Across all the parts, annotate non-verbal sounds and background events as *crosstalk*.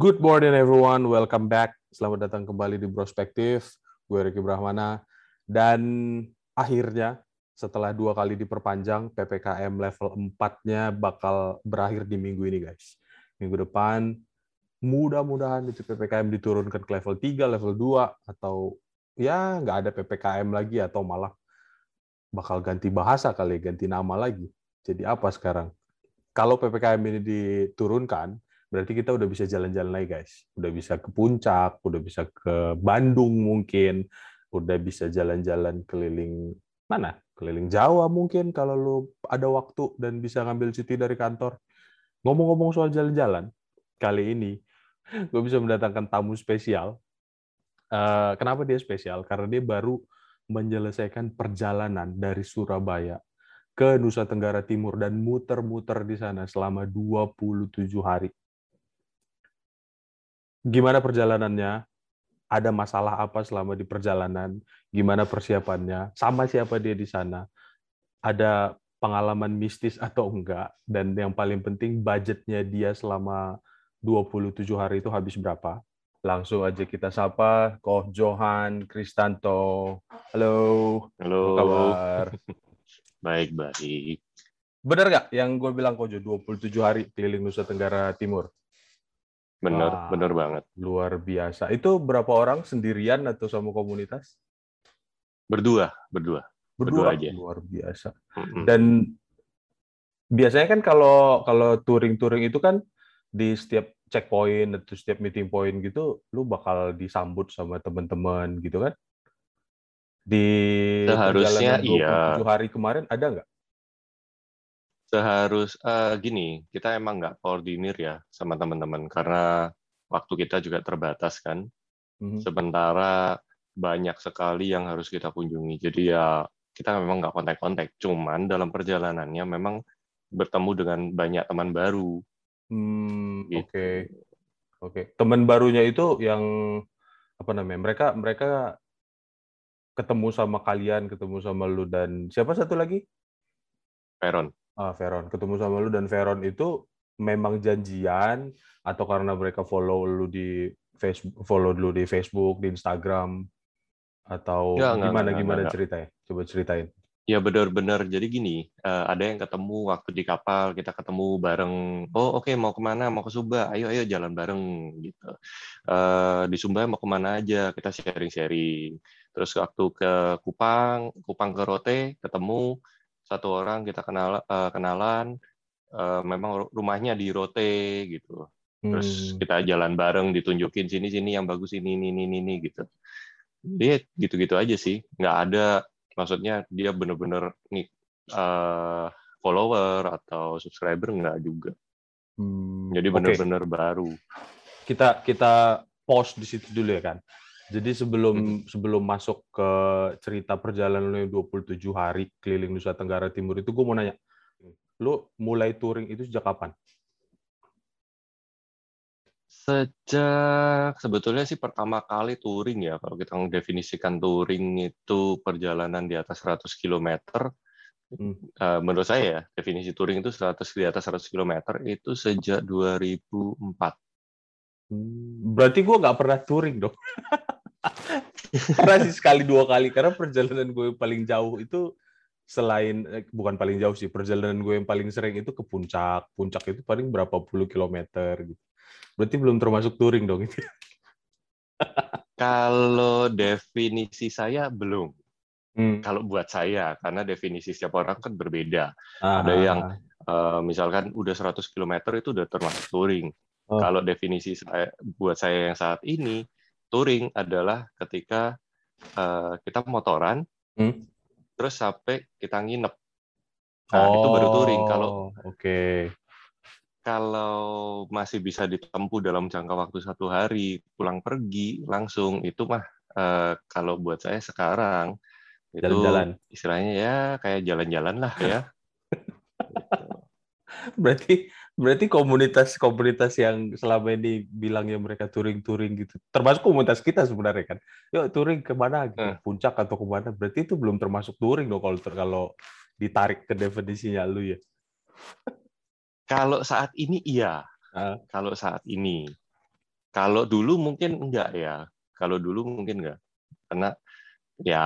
Good morning everyone, welcome back. Selamat datang kembali di Prospektif. Gue Ricky Brahmana. Dan akhirnya setelah dua kali diperpanjang, PPKM level 4-nya bakal berakhir di minggu ini guys. Minggu depan, mudah-mudahan itu PPKM diturunkan ke level 3, level 2, atau ya nggak ada PPKM lagi, atau malah bakal ganti bahasa kali, ganti nama lagi. Jadi apa sekarang? Kalau PPKM ini diturunkan, berarti kita udah bisa jalan-jalan lagi guys. Udah bisa ke puncak, udah bisa ke Bandung mungkin, udah bisa jalan-jalan keliling mana? Keliling Jawa mungkin kalau lu ada waktu dan bisa ngambil cuti dari kantor. Ngomong-ngomong soal jalan-jalan, kali ini *laughs* gue bisa mendatangkan tamu spesial. Uh, kenapa dia spesial? Karena dia baru menyelesaikan perjalanan dari Surabaya ke Nusa Tenggara Timur dan muter-muter di sana selama 27 hari. Gimana perjalanannya? Ada masalah apa selama di perjalanan? Gimana persiapannya? Sama siapa dia di sana? Ada pengalaman mistis atau enggak? Dan yang paling penting budgetnya dia selama 27 hari itu habis berapa? Langsung aja kita sapa Koh Johan Kristanto. Halo. Halo. Apa kabar? *laughs* baik, baik. Benar nggak yang gue bilang Kojo 27 hari keliling Nusa Tenggara Timur? Bener, Wah, bener banget. Luar biasa. Itu berapa orang sendirian atau sama komunitas? Berdua, berdua. Berdua, Berdua aja. Luar biasa. Mm-mm. Dan biasanya kan kalau kalau touring-touring itu kan di setiap checkpoint atau setiap meeting point gitu, lu bakal disambut sama teman-teman gitu kan? Di Seharusnya perjalanan 27 iya. hari kemarin ada nggak? Seharus eh, gini, kita emang nggak koordinir ya sama teman-teman karena waktu kita juga terbatas kan. Mhm. Sementara banyak sekali yang harus kita kunjungi. Jadi ya kita memang nggak kontak-kontak. Cuman dalam perjalanannya memang bertemu dengan banyak teman baru. Hmm, Gitu. oke. Oke. Teman barunya itu yang apa namanya? Mereka mereka ketemu sama kalian, ketemu sama lu dan siapa satu lagi? Peron. Ah, Veron. Ketemu sama lu dan Veron itu memang janjian atau karena mereka follow lu di Facebook, follow lu di Facebook, di Instagram atau nggak, gimana nggak, gimana nggak. ceritanya? Coba ceritain. Ya benar-benar. Jadi gini, eh, ada yang ketemu waktu di kapal, kita ketemu bareng. Oh oke mau ke mana? Mau ke Sumba. Ayo ayo jalan bareng gitu. Eh, di Sumba mau ke mana aja? Kita sharing-sharing. Terus waktu ke Kupang, Kupang ke Rote, ketemu satu orang kita kenal eh, kenalan. Eh, memang rumahnya di Rote gitu. Terus Hmm, kita jalan bareng, ditunjukin sini sini yang bagus ini ini ini ini gitu. Dia gitu-gitu aja sih, nggak ada maksudnya dia bener-bener nih eh, follower atau subscriber nggak juga. hmm, Jadi bener-bener baru. kita kita pause di situ dulu ya kan. Jadi sebelum sebelum masuk ke cerita perjalanan lu yang 27 hari keliling Nusa Tenggara Timur itu gue mau nanya. Lu mulai touring itu sejak kapan? Sejak sebetulnya sih pertama kali touring ya, kalau kita mendefinisikan touring itu perjalanan di atas 100 km. Hmm. eh, menurut saya ya, definisi touring itu 100 di atas 100 km itu sejak 2004. Hmm, Berarti gue nggak pernah touring dong. *laughs* pernah sih sekali dua kali karena perjalanan gue yang paling jauh itu selain eh, bukan paling jauh sih perjalanan gue yang paling sering itu ke puncak. Puncak itu paling berapa puluh kilometer gitu. Berarti belum termasuk touring dong itu. Kalau definisi saya belum. Hmm. Kalau buat saya, karena definisi setiap orang kan berbeda. Ah, Ada yang eh, misalkan udah 100 km itu udah termasuk touring. Oh. Kalau definisi saya, buat saya yang saat ini, touring adalah ketika eh, kita motoran, Hmm. terus sampai kita nginep. Nah, itu baru touring. Kalau Oh, oke. kalau masih bisa ditempuh dalam jangka waktu satu hari, pulang pergi langsung, itu mah eh, kalau buat saya sekarang itu Jalan-jalan. istilahnya ya kayak jalan-jalan lah ya. *laughs* Berarti berarti komunitas-komunitas yang selama ini bilangnya mereka touring-touring gitu, termasuk komunitas kita sebenarnya kan. Yuk touring ke mana gitu, Hmm. puncak atau ke mana? Berarti itu belum termasuk touring dong kalau kalau ditarik ke definisinya lu ya. Kalau saat ini iya. Ah. Kalau saat ini. Kalau dulu mungkin enggak ya. Kalau dulu mungkin enggak. Karena ya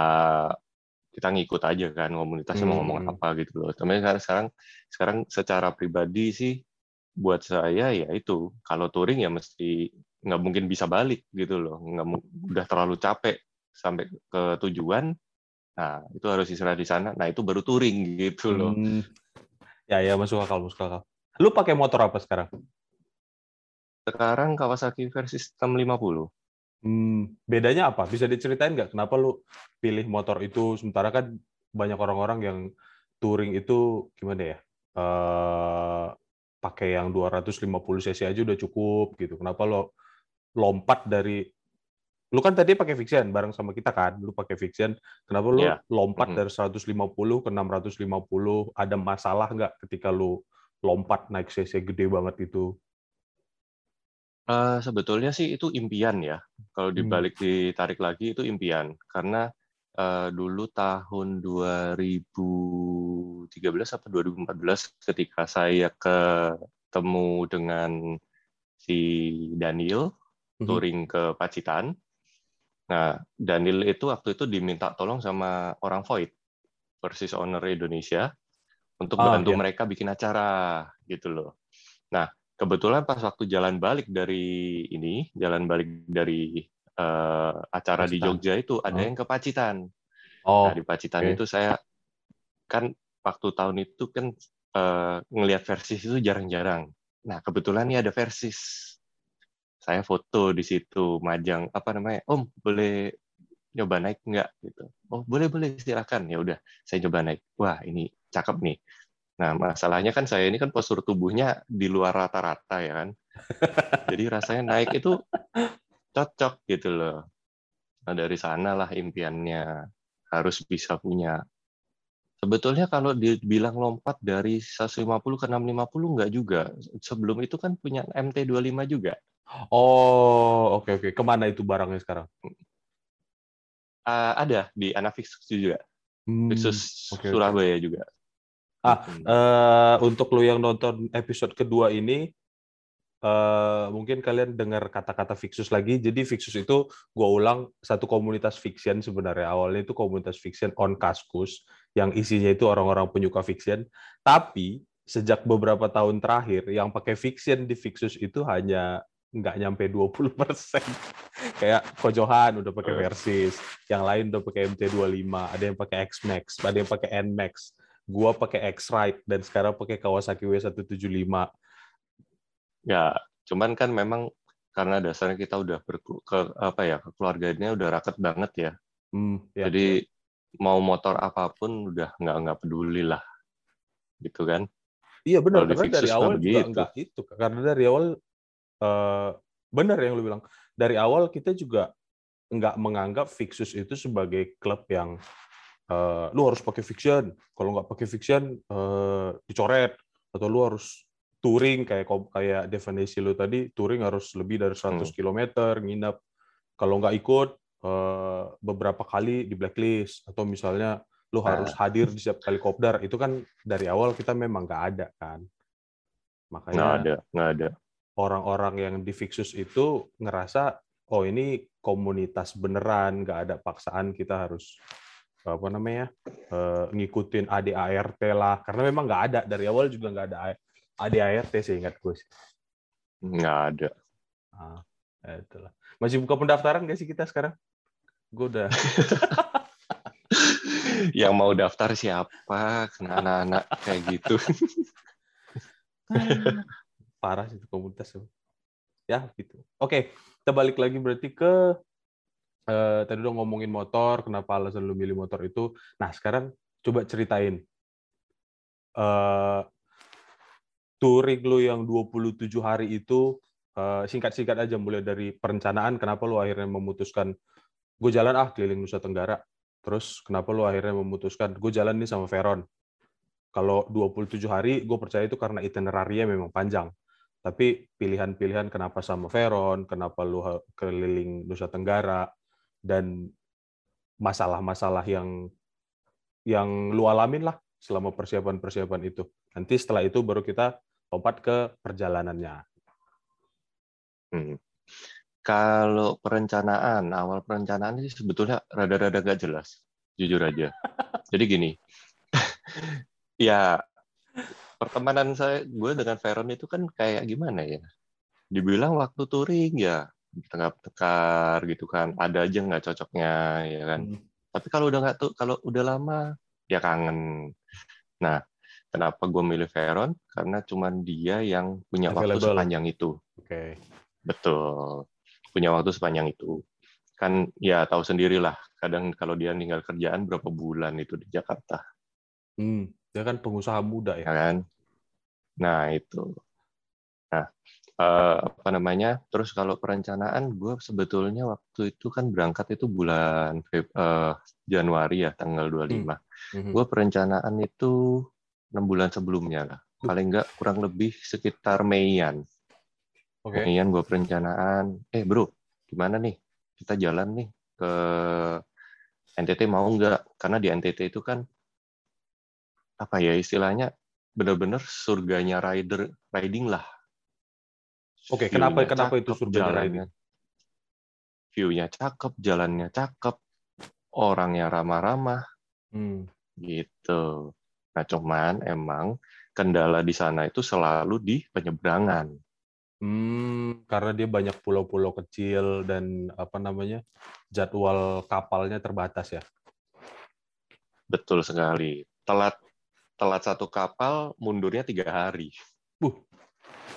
kita ngikut aja kan komunitasnya mau ngomong Hmm. apa gitu loh. Tapi sekarang sekarang sekarang secara pribadi sih buat saya ya itu kalau touring ya mesti nggak mungkin bisa balik gitu loh. Nggak udah terlalu capek sampai ke tujuan. Nah, itu harus istirahat di sana. Nah, itu baru touring gitu loh. Hmm. Ya, ya masuk akal, masuk akal. Lu pakai motor apa sekarang? Sekarang Kawasaki versi sistem 50. Hmm, bedanya apa? Bisa diceritain nggak kenapa lu pilih motor itu sementara kan banyak orang-orang yang touring itu gimana ya? Eh pakai yang 250 cc aja udah cukup gitu. Kenapa lo lompat dari lu kan tadi pakai Vixian bareng sama kita kan? Lu pakai Vixian. Kenapa lu Iya. lompat Mhm. dari 150 ke 650? Ada masalah nggak ketika lu lompat naik cc gede banget itu? Eh, sebetulnya sih itu impian ya. Kalau Hmm. dibalik ditarik lagi itu impian. Karena eh, dulu tahun 2013 atau 2014 ketika saya ketemu dengan si Daniel Mhm. touring ke Pacitan. Nah, Daniel itu waktu itu diminta tolong sama orang Void versus owner Indonesia untuk Ah, bantu iya. mereka bikin acara gitu loh. Nah, kebetulan pas waktu jalan balik dari ini, jalan balik dari eh, acara di Pacitan. Jogja itu ada Oh. yang ke Pacitan. Oh, Nah, di Pacitan oke. itu saya kan waktu tahun itu kan eh, ngelihat versis itu jarang-jarang. Nah, kebetulan nih ada versis. Saya foto di situ, majang apa namanya? Om, boleh nyoba naik nggak gitu. Oh, boleh boleh silakan. Ya udah, saya coba naik. Wah, ini cakep nih. Nah, masalahnya kan saya ini kan postur tubuhnya di luar rata-rata ya kan. *laughs* Jadi rasanya naik itu cocok gitu loh. Nah, dari sanalah impiannya harus bisa punya. Sebetulnya kalau dibilang lompat dari 150 ke 650 nggak juga. Sebelum itu kan punya MT25 juga. Oh, oke oke. Ke mana itu barangnya sekarang? Ah, ada di Anafix juga. Hmm, Fixus oke. Surabaya juga. Ah, Hmm. eh, untuk lu yang nonton episode kedua ini, eh, mungkin kalian dengar kata-kata Fixus lagi. Jadi Fixus itu gua ulang satu komunitas fiction sebenarnya. Awalnya itu komunitas fiction on Kaskus yang isinya itu orang-orang penyuka fiction. Tapi sejak beberapa tahun terakhir yang pakai fiction di Fixus itu hanya nggak nyampe 20%. *laughs* Kayak Kojohan udah pakai Eh. Versys, yang lain udah pakai MT25, ada yang pakai X-Max, ada yang pakai N-Max. Gua pakai X-Ride dan sekarang pakai Kawasaki W175. Ya, cuman kan memang karena dasarnya kita udah berku, ke apa ya keluarganya udah raket banget ya. Hmm, ya. Jadi mau motor apa pun udah nggak nggak peduli lah, gitu kan? Iya benar Kalau di karena dari awal juga enggak itu karena dari awal eh, benar yang lu bilang dari awal kita juga nggak menganggap Fixus itu sebagai klub yang eh, lu harus pakai fiction kalau nggak pakai fiction eh, dicoret atau lu harus touring kayak kayak definisi lu tadi touring harus lebih dari 100 Hmm. km nginap kalau nggak ikut eh, beberapa kali di blacklist atau misalnya lu Nah. harus hadir di setiap kali kopdar itu kan dari awal kita memang nggak ada kan Nggak makanya ada, nggak ada. orang-orang yang di Fixus itu ngerasa oh ini komunitas beneran nggak ada paksaan kita harus apa namanya eh, ngikutin ADART lah karena memang nggak ada dari awal juga nggak ada ADART sih ingat gue sih. Nggak ada. ah, ya itulah. Masih buka pendaftaran nggak sih kita sekarang? Gue udah. *laughs* Yang mau daftar siapa? Kena anak-anak kayak gitu. *laughs* parah sih itu komunitas ya gitu. Oke kita balik lagi berarti ke eh, tadi udah ngomongin motor kenapa alasan lu milih motor itu. Nah sekarang coba ceritain eh touring lu yang 27 hari itu eh, singkat-singkat aja mulai dari perencanaan kenapa lu akhirnya memutuskan gue jalan ah keliling Nusa Tenggara. Terus kenapa lu akhirnya memutuskan gue jalan nih sama Veron. Kalau 27 hari gue percaya itu karena itinerarinya memang panjang. Tapi pilihan-pilihan kenapa sama Veron, kenapa ha- keliling Nusa Tenggara, dan masalah-masalah yang yang lu alamin lah selama persiapan-persiapan itu. Nanti setelah itu baru kita lompat ke perjalanannya. Hmm. Kalau perencanaan, awal perencanaan sih sebetulnya rada-rada nggak jelas, jujur aja. *laughs* Jadi gini, *laughs* ya pertemanan saya gue dengan Veron itu kan kayak gimana ya? Dibilang waktu touring ya tengah tekar gitu kan, ada aja nggak cocoknya ya kan. Hmm. Tapi kalau udah nggak tuh, kalau udah lama ya kangen. Nah, kenapa gue milih Veron? Karena cuman dia yang punya Available. waktu sepanjang itu. Oke. Okay. Betul punya waktu sepanjang itu. Kan ya tahu sendirilah, kadang kalau dia tinggal kerjaan berapa bulan itu di Jakarta. Hmm, dia kan pengusaha muda ya. ya kan? Nah, itu. Nah, eh, apa namanya? Terus kalau perencanaan, gue sebetulnya waktu itu kan berangkat itu bulan eh, Januari ya, tanggal 25. Hmm. Hmm. Gue perencanaan itu enam bulan sebelumnya lah. Paling nggak kurang lebih sekitar Meian. Okay. Kemudian gue perencanaan, eh bro, gimana nih? Kita jalan nih ke NTT mau nggak? Karena di NTT itu kan apa ya istilahnya benar-benar surganya rider riding lah. Oke, okay, kenapa kenapa itu surganya riding? View-nya cakep, jalannya cakep, orangnya ramah-ramah, hmm. gitu. Nah, cuman emang kendala di sana itu selalu di penyeberangan. Hmm, karena dia banyak pulau-pulau kecil dan apa namanya jadwal kapalnya terbatas ya. Betul sekali. Telat telat satu kapal, mundurnya tiga hari. Uh,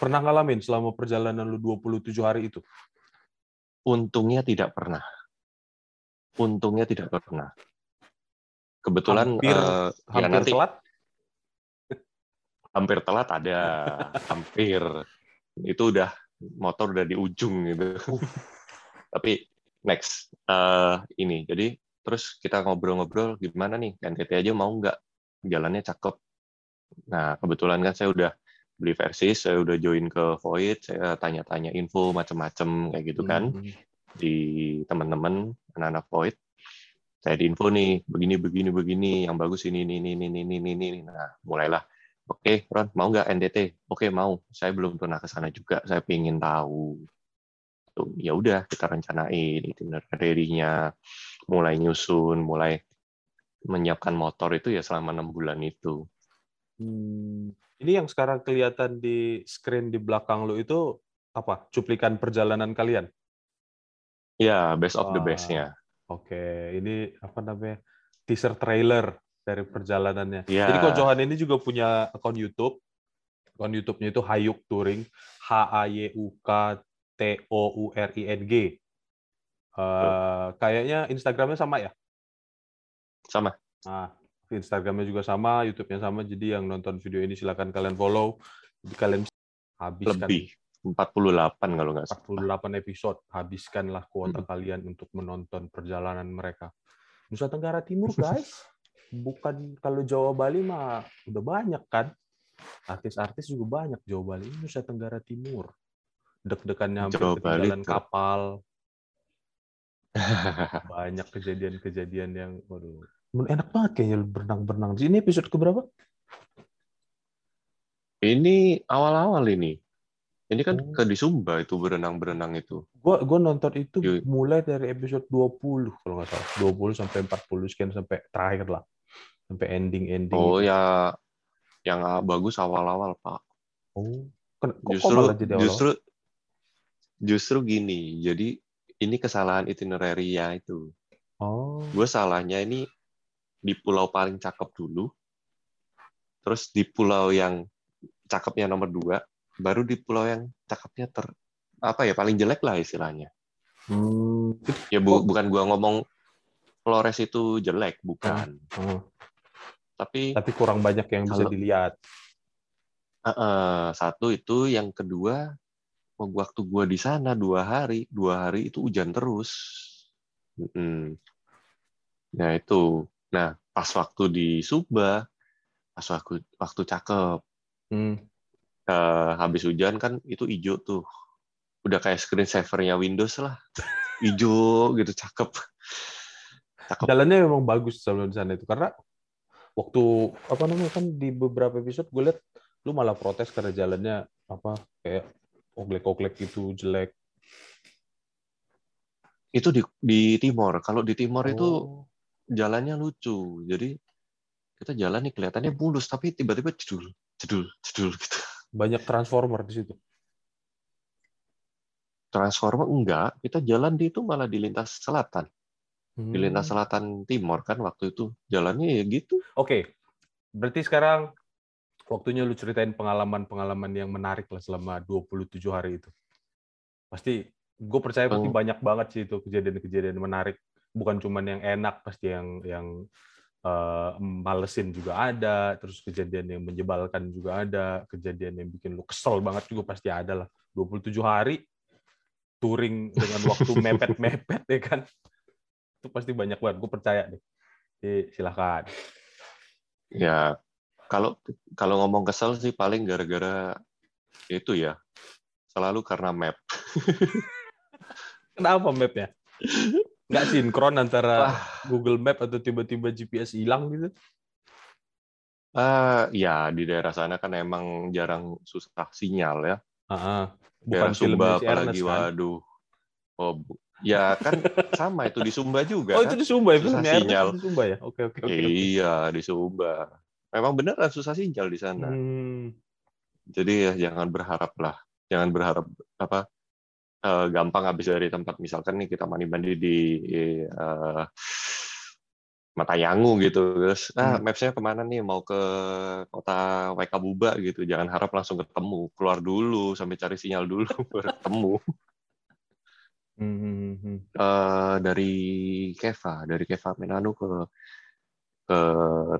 pernah ngalamin selama perjalanan lu 27 hari itu? Untungnya tidak pernah. Untungnya tidak pernah. Kebetulan hampir, uh, hampir ya nanti telat? Hampir telat ada, hampir itu udah motor udah di ujung gitu. Tapi next uh, ini jadi terus kita ngobrol-ngobrol gimana nih NTT aja mau nggak jalannya cakep. Nah kebetulan kan saya udah beli versi, saya udah join ke Void, saya tanya-tanya info macam-macam kayak gitu kan mm -hmm. di teman-teman anak-anak Void. Saya di info nih begini begini begini yang bagus ini ini ini ini ini ini. ini. Nah mulailah Oke, okay, Ron, mau nggak NDT? Oke, okay, mau. Saya belum pernah ke sana juga. Saya ingin tahu. Tuh, ya udah, kita rencanain itinerary-nya, mulai nyusun, mulai menyiapkan motor itu ya selama enam bulan itu. Hmm. Ini yang sekarang kelihatan di screen di belakang lo itu apa? Cuplikan perjalanan kalian? Ya, best of the best-nya. Oke, okay. ini apa namanya? Teaser trailer dari perjalanannya. Yeah. Jadi Kojohan ini juga punya akun YouTube. Akun YouTube-nya itu Hayuk Touring, H A Y U K T O U R I N G. Uh, kayaknya Instagramnya sama ya? Sama. Nah, Instagramnya juga sama, YouTube-nya sama. Jadi yang nonton video ini silakan kalian follow. Jadi kalian habiskan lebih 48 kalau nggak salah. 48 episode. Habiskanlah kuota hmm. kalian untuk menonton perjalanan mereka. Nusa Tenggara Timur, guys. *laughs* bukan kalau Jawa Bali mah udah banyak kan. Artis-artis juga banyak Jawa Bali Nusa Tenggara Timur. Deg-degannya hampir Jawa Bali kapal. *laughs* Banyak kejadian-kejadian yang waduh. Enak banget kayaknya berenang-berenang. Ini episode keberapa? Ini awal-awal ini. Ini kan oh. ke di Sumba itu berenang-berenang itu. Gua gua nonton itu mulai dari episode 20 kalau nggak salah. 20 sampai 40 sekian sampai terakhir lah sampai ending ending oh gitu. ya yang bagus awal-awal pak oh kok, justru kok jadi awal justru justru gini jadi ini kesalahan itinerary ya itu oh gue salahnya ini di pulau paling cakep dulu terus di pulau yang cakepnya nomor dua baru di pulau yang cakepnya ter apa ya paling jelek lah istilahnya hmm. ya bu, oh. bukan gua ngomong Flores itu jelek bukan. Hmm tapi tapi kurang banyak yang kalau, bisa dilihat. Uh, uh, satu itu, yang kedua waktu gua di sana dua hari, dua hari itu hujan terus. Hmm. Nah itu, nah pas waktu di Suba, pas waktu waktu cakep, hmm. uh, habis hujan kan itu hijau tuh, udah kayak screen savernya Windows lah, hijau gitu cakep. cakep. Jalannya memang bagus sebelum di sana itu karena waktu apa namanya kan di beberapa episode gue liat lu malah protes karena jalannya apa kayak oglek-oglek gitu jelek Itu di, di Timor. Kalau di Timor itu Oh. jalannya lucu. Jadi kita jalan nih kelihatannya mulus, tapi tiba-tiba jedul, jedul, jedul gitu. banyak transformer di situ. Transformer enggak, kita jalan di itu malah di lintas selatan. Hmm. Di lintas selatan timur kan waktu itu jalannya ya gitu. Oke, berarti sekarang waktunya lu ceritain pengalaman-pengalaman yang menarik lah selama 27 hari itu. Pasti, gue percaya pasti Peng- banyak banget sih itu kejadian-kejadian menarik. Bukan cuman yang enak, pasti yang yang eh, malesin juga ada, terus kejadian yang menyebalkan juga ada, kejadian yang bikin lu kesel banget juga pasti ada lah. 27 hari touring dengan waktu *laughs* mepet-mepet ya kan. Itu pasti banyak banget, gue percaya deh. Jadi, silahkan. Ya kalau kalau ngomong kesel sih paling gara-gara itu ya selalu karena map. *laughs* Kenapa mapnya? Nggak sinkron antara Wah, Google Map atau tiba-tiba GPS hilang gitu? ah, ya di daerah sana kan emang jarang susah sinyal ya. Daerah bukan filmnya Sumba Ernest apalagi kan? waduh. Oh, ya kan sama itu di Sumba juga Oh kan. itu di Sumba ya Susah sinyal. di Sumba ya? Oke oke oke. Iya, di Sumba. Memang beneran susah sinyal di sana. Hmm. Jadi ya jangan berharap lah. Jangan berharap apa eh, gampang habis dari tempat misalkan nih kita mandi-mandi di eh, Matayangu gitu. Terus ah Hmm. mapsnya ke mana nih? Mau ke kota Waikabuba gitu. Jangan harap langsung ketemu. Keluar dulu sampai cari sinyal dulu *laughs* baru ketemu. Hmm. Eh, dari Keva, dari Keva Menanu ke ke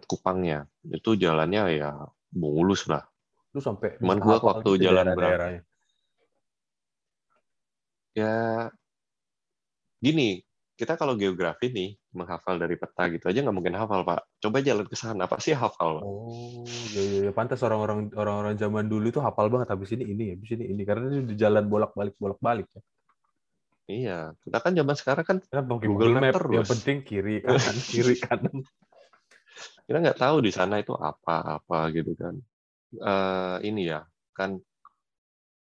Kupangnya itu jalannya ya mulus lah. Lu sampai Cuman gua waktu gitu jalan daerah-daerahnya. Ya gini, kita kalau geografi nih menghafal dari peta gitu aja nggak mungkin hafal pak. Coba jalan ke sana, pasti hafal. Pak. Oh, ya, ya, ya. pantas orang-orang orang-orang zaman dulu itu hafal banget habis ini ini habis ini ini karena itu di jalan bolak-balik bolak-balik ya. Iya, kita kan zaman sekarang kan pakai Google Google, Map Map, yang terus. penting kiri kanan *laughs* kiri kanan. kita nggak tahu di sana itu apa-apa gitu kan. Eh, ini ya kan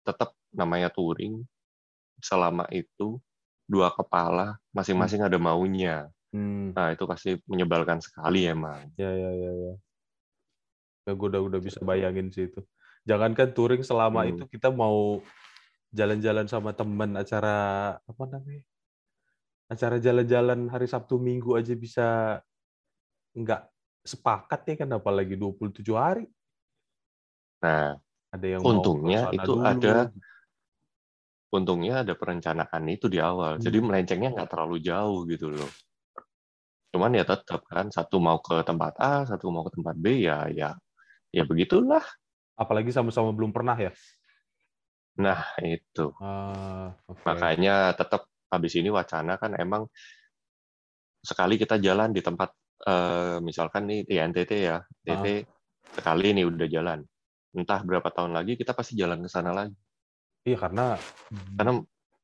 tetap namanya touring selama itu dua kepala masing-masing ada maunya. Hmm. Nah itu pasti menyebalkan sekali emang. Ya ya ya ya. Ya, gue udah udah bisa bayangin sih itu. Jangankan touring selama Hmm. itu kita mau jalan-jalan sama temen acara apa namanya? Acara jalan-jalan hari Sabtu Minggu aja bisa nggak sepakat ya kan apalagi 27 hari. Nah Ada yang Untungnya itu dulu. ada- untungnya ada perencanaan itu di awal. Jadi Hmm. melencengnya nggak terlalu jauh gitu loh. Cuman ya tetap kan satu mau ke tempat A, satu mau ke tempat B ya ya ya begitulah. apalagi sama-sama belum pernah ya. Nah itu Ah, oke. makanya tetap habis ini wacana kan emang sekali kita jalan di tempat eh, misalkan nih di NTT ya, NTT sekali nih udah jalan. Entah berapa tahun lagi kita pasti jalan ke sana lagi. Iya karena Karena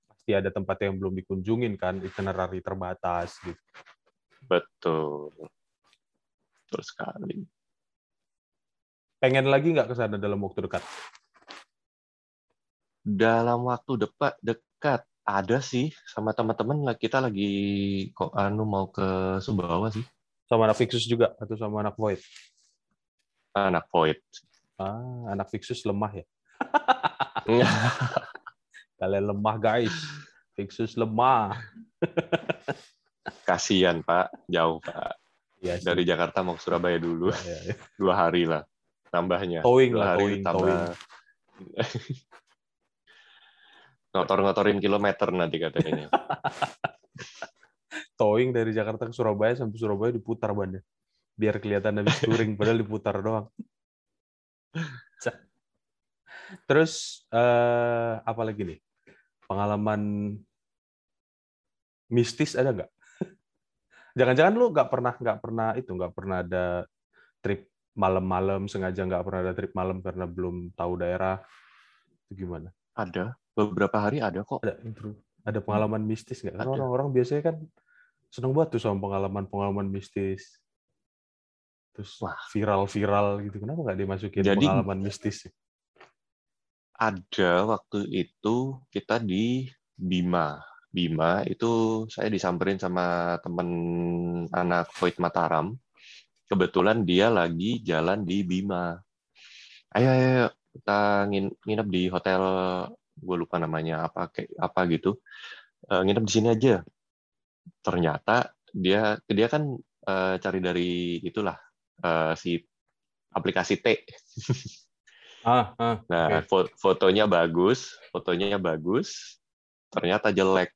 pasti ada tempat yang belum dikunjungin kan, itinerary terbatas gitu. betul betul sekali. Pengen lagi nggak ke sana dalam waktu dekat? Dalam waktu dekat dekat ada sih sama teman-teman lah kita lagi kok anu mau ke Sumbawa sih Sama anak Fixus juga atau sama anak Void? anak Void Ah, anak Fixus lemah ya. *laughs* Kalian lemah guys. Fixus lemah. kasihan Pak jauh Pak sih. dari Jakarta mau ke Surabaya dulu Ya, ya. dua hari lah tambahnya Towing dua lah, hari towing, tambah *laughs* ngotor-ngotorin kilometer nanti katanya *laughs* Towing dari Jakarta ke Surabaya sampai Surabaya diputar bannya. Biar kelihatan habis touring, *laughs* padahal diputar doang. *laughs* Terus eh, apa lagi nih? Pengalaman mistis ada nggak? Jangan-jangan lu nggak pernah nggak pernah itu nggak pernah ada trip malam-malam sengaja nggak pernah ada trip malam karena belum tahu daerah itu gimana? ada beberapa hari ada kok Ada intro, ada pengalaman mistis nggak? Kan orang-orang biasanya kan seneng banget tuh sama pengalaman-pengalaman mistis. Terus Wah. viral-viral gitu. Kenapa nggak dimasukin Jadi- pengalaman mistis? ada waktu itu kita di Bima Bima itu saya disamperin sama temen anak Void Mataram. Kebetulan dia lagi jalan di Bima. Ayo, ayo, ayo kita nginep di hotel, gue lupa namanya apa kayak apa gitu. Uh, nginep di sini aja. Ternyata dia dia kan uh, cari dari itulah uh, si aplikasi T. ah, ah, nah, okay. fotonya bagus, fotonya bagus, ternyata jelek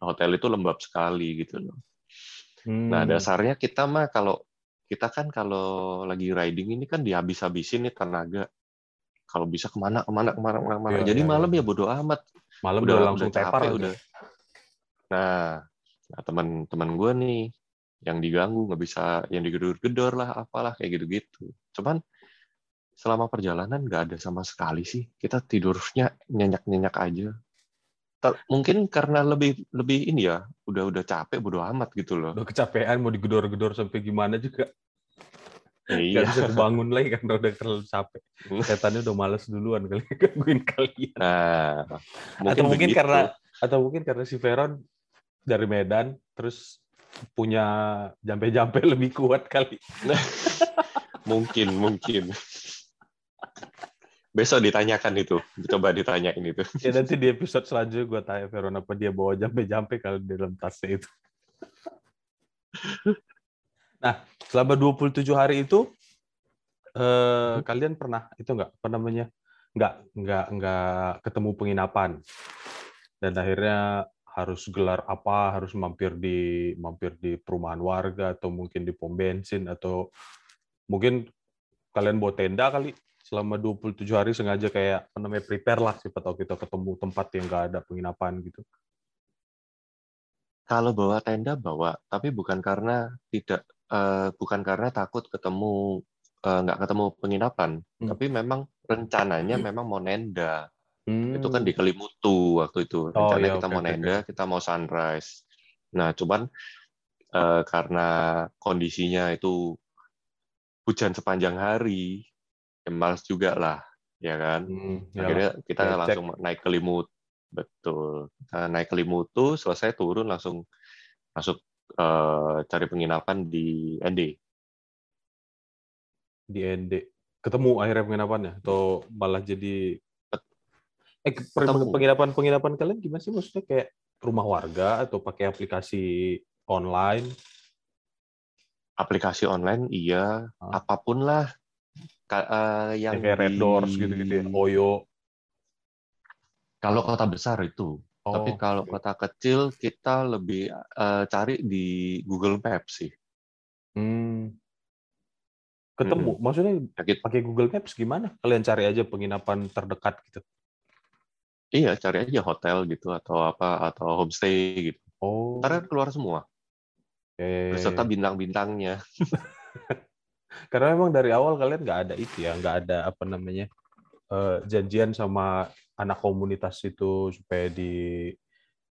hotel itu lembab sekali gitu loh. Hmm. Nah dasarnya kita mah kalau kita kan kalau lagi riding ini kan dihabis-habisin nih tenaga. Kalau bisa ke mana ke mana ke mana ke mana. ke mana. Ya, Jadi ya, malam ya. ya bodo amat. Malam udah, udah langsung udah tepar capek, udah. Nah, nah teman-teman gue nih yang diganggu nggak bisa yang digedor-gedor lah apalah kayak gitu-gitu. Cuman selama perjalanan nggak ada sama sekali sih kita tidurnya nyenyak-nyenyak aja mungkin karena lebih lebih ini ya udah udah capek bodo amat gitu loh udah kecapean mau digedor-gedor sampai gimana juga iya. Gak bisa bangun lagi karena udah terlalu capek setannya udah males duluan kali *laughs* gangguin kalian nah, mungkin atau mungkin begitu. karena atau mungkin karena si Veron dari Medan terus punya jampe-jampe *laughs* lebih kuat kali *laughs* mungkin mungkin Besok ditanyakan itu, coba ditanyain itu. Ya nanti di episode selanjutnya gue tanya Veron apa dia bawa jampe-jampe kalau di dalam tasnya itu. Nah, selama 27 hari itu eh, kalian pernah itu enggak apa namanya? Enggak, enggak, enggak ketemu penginapan. Dan akhirnya harus gelar apa, harus mampir di mampir di perumahan warga atau mungkin di pom bensin atau mungkin kalian bawa tenda kali selama 27 hari sengaja kayak apa namanya prepare lah siapa tahu kita ketemu tempat yang nggak ada penginapan gitu. Kalau bawa tenda bawa, tapi bukan karena tidak uh, bukan karena takut ketemu uh, nggak ketemu penginapan, hmm. tapi memang rencananya hmm. memang mau nenda. Hmm. Itu kan di Kelimutu waktu itu. Oh, Rencana oh, iya, kita okay, mau nenda, okay. kita mau sunrise. Nah, cuman uh, karena kondisinya itu hujan sepanjang hari, ya males juga lah ya kan hmm, ya akhirnya kita ya, langsung cek. naik ke limut betul kita naik ke limut tuh selesai turun langsung masuk uh, cari penginapan di ND di ND ketemu akhirnya penginapannya atau malah jadi eh penginapan penginapan kalian gimana sih? Maksudnya kayak rumah warga atau pakai aplikasi online? Aplikasi online iya. Ah. apa pun lah. Uh, yang kayak Red Doors gitu-gitu ya, Oyo. Kalau kota besar itu. Oh, Tapi kalau okay. kota kecil kita lebih uh, cari di Google Maps sih. Hmm. Ketemu, hmm. maksudnya pakai Google Maps gimana? Kalian cari aja penginapan terdekat gitu. Iya, cari aja hotel gitu atau apa atau homestay gitu. Oh. Ntar keluar semua. Eh. Beserta bintang-bintangnya. *laughs* Karena memang dari awal kalian nggak ada itu ya, nggak ada apa namanya uh, janjian sama anak komunitas itu supaya di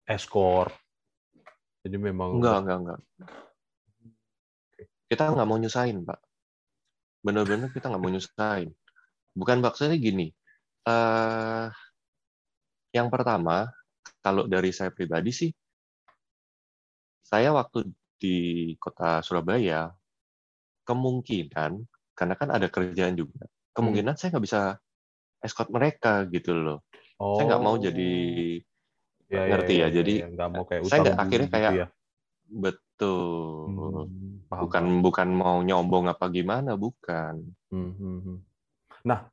escort. Jadi memang enggak enggak enggak. Kita nggak mau nyusahin pak. Benar-benar kita nggak mau nyusahin. Bukan maksudnya gini. Uh, yang pertama, kalau dari saya pribadi sih, saya waktu di kota Surabaya kemungkinan karena kan ada kerjaan juga kemungkinan hmm. saya nggak bisa escort mereka gitu loh oh. saya nggak mau jadi ya, ngerti ya, ya, ya jadi ya, nggak mau kayak saya nggak akhirnya gitu kayak ya? betul hmm, paham, bukan bukan mau nyombong apa gimana bukan hmm, hmm, hmm. nah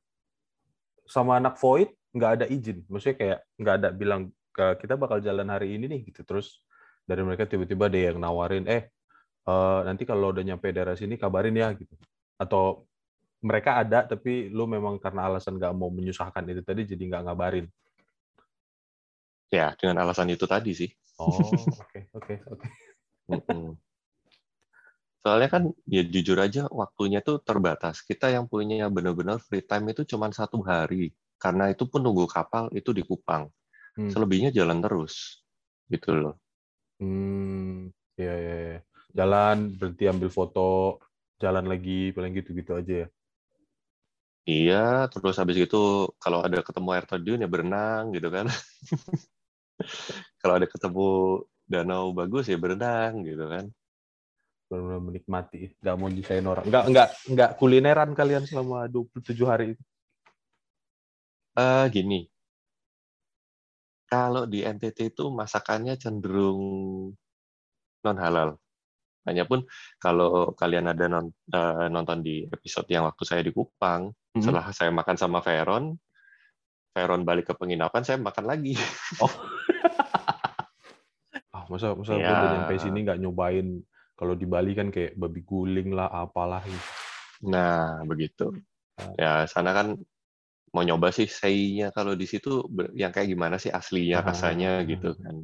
sama anak void nggak ada izin maksudnya kayak nggak ada bilang kita bakal jalan hari ini nih gitu terus dari mereka tiba-tiba ada yang nawarin eh uh, nanti kalau udah nyampe daerah sini kabarin ya gitu atau mereka ada tapi lu memang karena alasan nggak mau menyusahkan itu tadi jadi nggak ngabarin. Ya dengan alasan itu tadi sih. Oh *laughs* oke oke oke. Soalnya kan ya jujur aja waktunya tuh terbatas. Kita yang punya benar-benar free time itu cuma satu hari. Karena itu pun nunggu kapal itu di Kupang hmm. selebihnya jalan terus gitu loh. Hmm ya ya, ya jalan berhenti ambil foto jalan lagi paling gitu-gitu aja ya iya terus habis itu kalau ada ketemu air terjun ya berenang gitu kan *laughs* kalau ada ketemu danau bagus ya berenang gitu kan. Benar-benar menikmati, nggak mau nyusahin orang. Nggak, nggak, nggak kulineran kalian selama 27 hari itu? Uh, gini, kalau di NTT itu masakannya cenderung non halal. Hanya pun kalau kalian ada non, uh, nonton di episode yang waktu saya di Kupang, mm-hmm. setelah saya makan sama Veron, Veron balik ke penginapan, saya makan lagi. Oh. *laughs* ah, masa masa ya. nyampe sini nggak nyobain kalau di Bali kan kayak babi guling lah, apalah. Gitu. Nah, begitu. Ah. Ya, sana kan mau nyoba sih say-nya kalau di situ yang kayak gimana sih aslinya ah. rasanya gitu kan.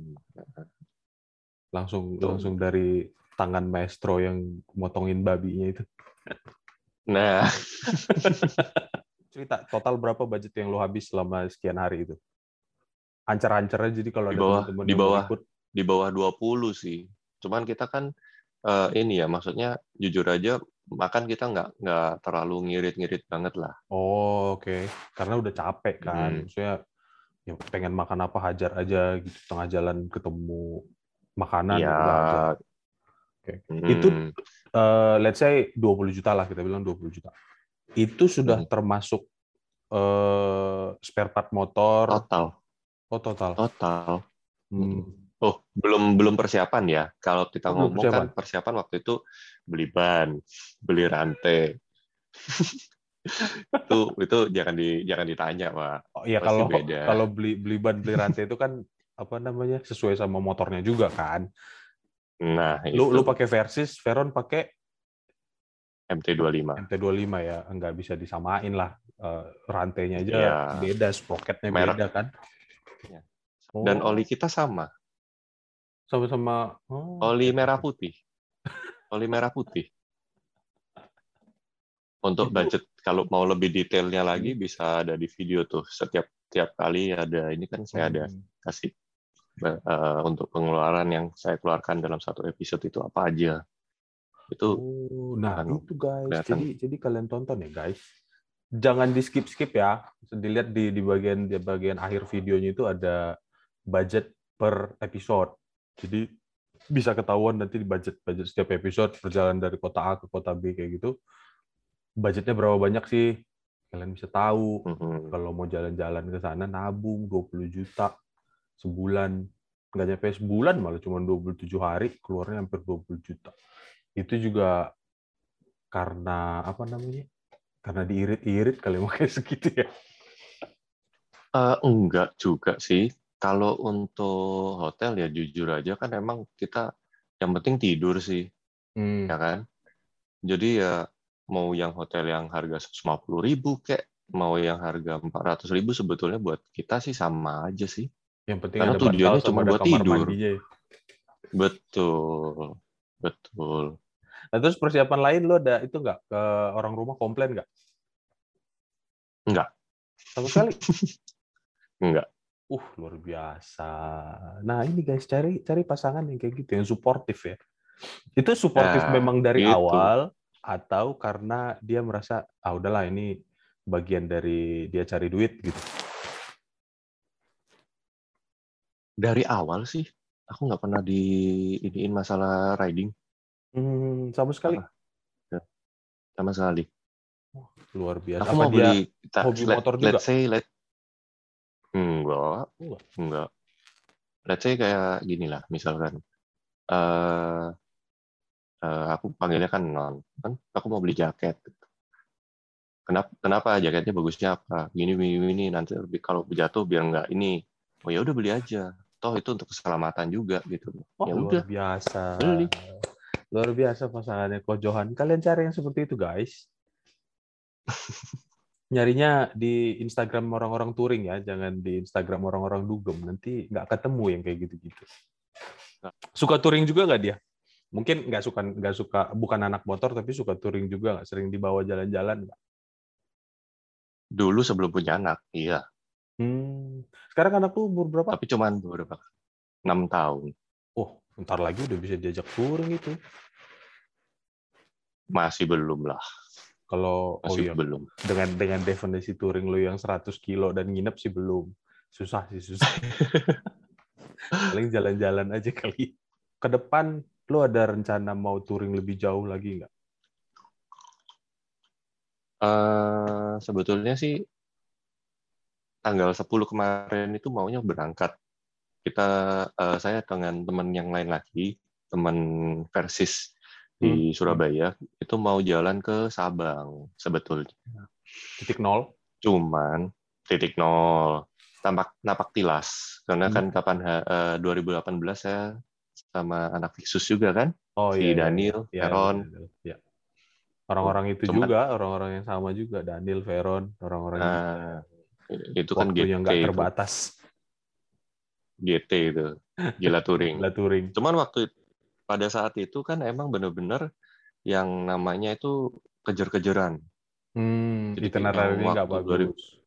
Langsung Tuh. langsung dari tangan maestro yang motongin babinya itu. Nah. *laughs* Cerita total berapa budget yang lo habis selama sekian hari itu? Ancar-ancar aja jadi kalau di bawah, ada teman-teman di bawah ikut. di bawah 20 sih. Cuman kita kan uh, ini ya maksudnya jujur aja makan kita nggak nggak terlalu ngirit-ngirit banget lah. Oh oke, okay. karena udah capek kan. Hmm. Maksudnya ya pengen makan apa hajar aja gitu tengah jalan ketemu makanan. Ya, Okay. Hmm. Itu uh, let's say 20 juta lah kita bilang 20 juta. Itu sudah hmm. termasuk uh, spare part motor. Total. Oh total. Total. Hmm. Oh belum belum persiapan ya. Kalau kita oh, ngomong persiapan. kan persiapan waktu itu beli ban, beli rantai. *laughs* itu itu jangan di jangan ditanya pak. Oh iya kalau beda. kalau beli beli ban beli rantai itu kan apa namanya sesuai sama motornya juga kan. Nah, lu itu. lu pakai Versys, Veron pakai MT25. MT25 ya, nggak bisa disamain lah. Uh, rantainya aja ya. beda, sprocketnya Merek. beda kan. Ya. Oh. Dan oli kita sama. Sama-sama. Oh. Oli merah putih. Oli merah putih. Untuk budget kalau mau lebih detailnya lagi bisa ada di video tuh. Setiap tiap kali ada ini kan saya ada hmm. kasih uh, untuk pengeluaran yang saya keluarkan dalam satu episode itu apa aja? Itu oh, nah anu, itu guys. kelihatan. jadi jadi kalian tonton ya guys. Jangan di skip skip ya dilihat di di bagian di bagian akhir videonya itu ada budget per episode. Jadi bisa ketahuan nanti di budget budget setiap episode perjalanan dari kota A ke kota B kayak gitu. Budgetnya berapa banyak sih? Kalian bisa tahu. Mm -hmm. kalau mau jalan-jalan ke sana nabung 20 juta sebulan. Nggak nyampe sebulan malah cuma 27 hari keluarnya hampir 20 juta. Itu juga karena apa namanya karena diirit-irit kali *laughs* makanya segitu ya. Uh, enggak juga sih. Kalau untuk hotel ya jujur aja kan emang kita yang penting tidur sih hmm. ya kan? Jadi ya mau yang hotel yang harga 150 ribu kayak mau yang harga 400 ribu sebetulnya buat kita sih sama aja sih yang penting Karena ada tujuannya cuma buat tidur. Ya. Betul, betul. Nah terus persiapan lain lo ada itu nggak ke orang rumah komplain nggak? Nggak. Sama sekali? *laughs* nggak. Uh luar biasa. Nah ini guys cari cari pasangan yang kayak gitu yang suportif ya. Itu suportif nah, memang dari itu. awal atau karena dia merasa ah udahlah ini bagian dari dia cari duit gitu. Dari awal sih aku nggak pernah di iniin masalah riding. Hmm, sama sekali. Ya, sama sekali. luar biasa. Aku Apa mau dia beli kita, hobi let, motor juga? Let's say let enggak, enggak. enggak. Let's say kayak gini lah, misalkan uh, uh, aku panggilnya kan non, kan aku mau beli jaket. Kenapa kenapa jaketnya bagusnya apa? Gini gini, gini nanti kalau jatuh biar nggak ini. Oh ya udah beli aja toh itu untuk keselamatan juga gitu. Oh, ya udah biasa. beli. Luar biasa pasangannya Johan. Kalian cari yang seperti itu guys. *laughs* Nyarinya di Instagram orang-orang touring ya jangan di Instagram orang-orang dugem. Nanti nggak ketemu yang kayak gitu-gitu. Suka touring juga nggak dia? Mungkin nggak suka nggak suka bukan anak motor tapi suka touring juga nggak? Sering dibawa jalan-jalan nggak? Dulu sebelum punya anak iya Hmm. Sekarang anak tuh umur berapa? Tapi cuman berapa? Enam tahun. Oh, ntar lagi udah bisa diajak touring itu. Masih belum lah. Kalau oh iya, belum. Dengan dengan definisi touring lo yang 100 kilo dan nginep sih belum. Susah sih susah. *laughs* Paling jalan-jalan aja kali. Ke depan lu ada rencana mau touring lebih jauh lagi nggak? Uh, sebetulnya sih tanggal 10 kemarin itu maunya berangkat. Kita uh, saya dengan teman yang lain lagi, teman Versis di hmm. Surabaya, itu mau jalan ke Sabang sebetulnya. Titik nol? Cuman titik nol tampak napak tilas karena hmm. kan kapan uh, 2018 saya sama anak Fixus juga kan oh, si iya, iya Daniel, iya, Veron iya, iya, iya. orang-orang itu Cuman, juga orang-orang yang sama juga Daniel, Veron orang-orang uh, itu kan GT yang nggak terbatas GT itu. gila touring *laughs* gila touring cuman waktu pada saat itu kan emang bener-bener yang namanya itu kejar-kejaran. Hmm, Jadi itinerary nggak bagus.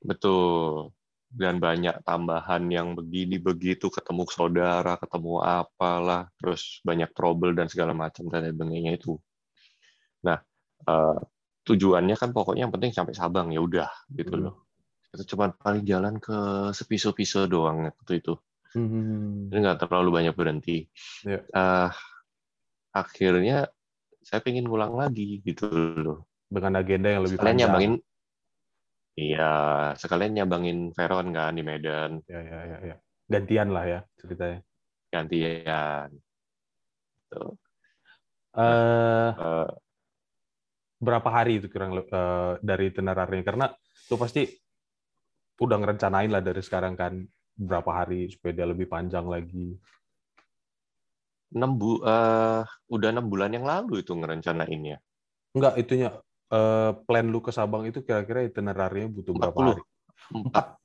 Betul. Dan banyak tambahan yang begini begitu ketemu saudara, ketemu apalah, terus banyak trouble dan segala macam dan sebagainya itu. Nah, uh, tujuannya kan pokoknya yang penting sampai Sabang ya udah gitu hmm. loh. Kita cuma paling jalan ke sepiso-piso doang waktu itu. Hmm. Jadi nggak terlalu banyak berhenti. Yeah. Ya. Uh, akhirnya saya pengen ngulang lagi gitu loh. Dengan agenda yang lebih Sekalian panjang. nyambangin Iya, sekalian nyabangin Veron kan di Medan. Ya, ya, ya, ya. Gantian lah ya ceritanya. Gantian. Tuh. Uh, uh, berapa hari itu kurang uh, dari itinerary Karena lu pasti udah ngerencanain lah dari sekarang kan berapa hari supaya dia lebih panjang lagi. 6 bu uh, udah enam bulan yang lalu itu ngerencanainnya. Enggak, itunya uh, plan lu ke Sabang itu kira-kira itinerary butuh 40. berapa hari?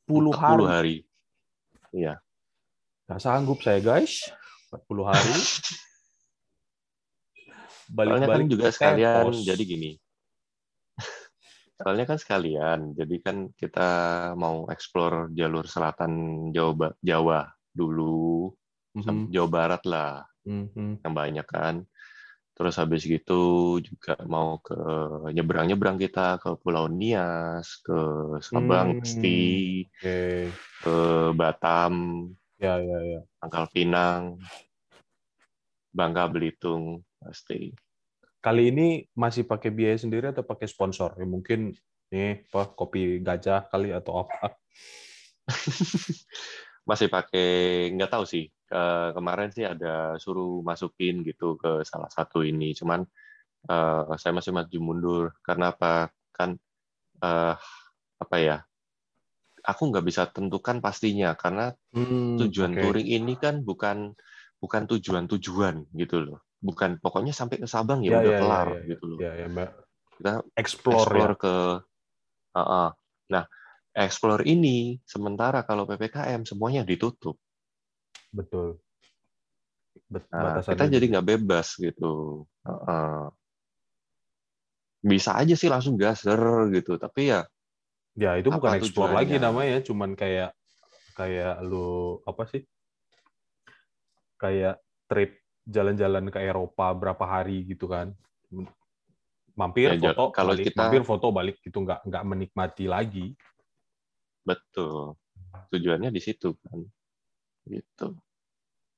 40, 40 hari. hari. Iya. Nggak sanggup saya, guys. 40 hari. *laughs* Balik-balik kan juga sekalian, pos. jadi gini. *laughs* Soalnya kan sekalian, jadi kan kita mau explore jalur selatan Jawa, Jawa dulu, mm -hmm. Jawa Barat lah, mm -hmm. yang banyak kan. Terus habis gitu juga mau ke nyebrang-nyebrang kita ke Pulau Nias, ke Sabang, hmm, Sti, okay. ke Batam, ya ya ya, Pangkal Pinang, Bangka Belitung pasti. Kali ini masih pakai biaya sendiri atau pakai sponsor? Ya, mungkin nih apa kopi gajah kali atau apa? *laughs* masih pakai nggak tahu sih uh, kemarin sih ada suruh masukin gitu ke salah satu ini, cuman uh, saya masih maju mundur karena apa kan uh, apa ya? Aku nggak bisa tentukan pastinya karena hmm, tujuan okay. touring ini kan bukan bukan tujuan-tujuan gitu loh, bukan pokoknya sampai ke Sabang ya, ya udah ya, kelar ya, ya, gitu loh. Ya, ya, Mbak. Kita explore, explore ya. ke uh, uh. Nah, explore ini sementara kalau ppkm semuanya ditutup betul Bet nah, kita jadi nggak bebas gitu uh, bisa aja sih langsung gaser gitu tapi ya ya itu bukan explore lagi namanya cuman kayak kayak lu apa sih kayak trip jalan-jalan ke Eropa berapa hari gitu kan mampir ya, foto kalau balik, kita mampir foto balik gitu nggak nggak menikmati lagi betul tujuannya di situ kan gitu